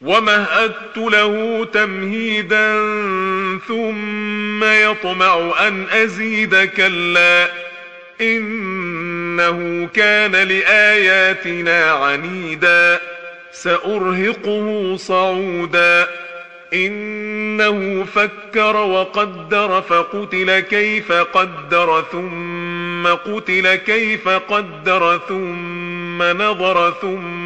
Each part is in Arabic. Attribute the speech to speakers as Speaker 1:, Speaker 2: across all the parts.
Speaker 1: ومهدت له تمهيدا ثم يطمع ان ازيد كلا انه كان لاياتنا عنيدا سارهقه صعودا انه فكر وقدر فقتل كيف قدر ثم قتل كيف قدر ثم نظر ثم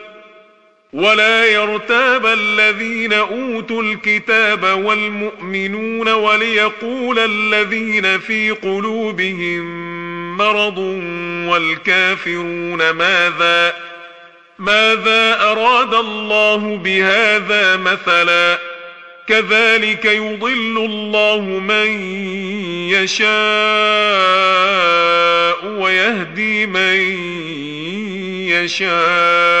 Speaker 1: ولا يرتاب الذين أوتوا الكتاب والمؤمنون وليقول الذين في قلوبهم مرض والكافرون ماذا؟ ماذا أراد الله بهذا مثلا؟ كذلك يضل الله من يشاء ويهدي من يشاء.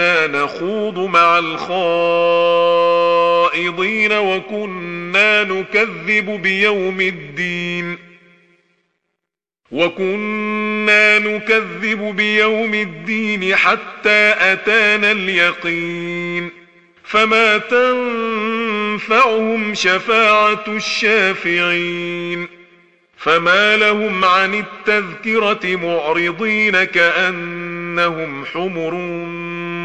Speaker 1: نخوض مع الخائضين وكنا نكذب بيوم الدين. وكنا نكذب بيوم الدين حتى أتانا اليقين. فما تنفعهم شفاعة الشافعين. فما لهم عن التذكرة معرضين كأنهم حمر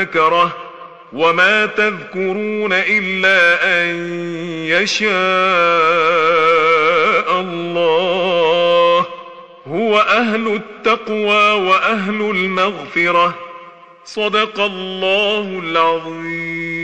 Speaker 1: ذكره وما تذكرون إلا أن يشاء الله. هو وأهل التقوى وأهل المغفرة. صدق الله العظيم.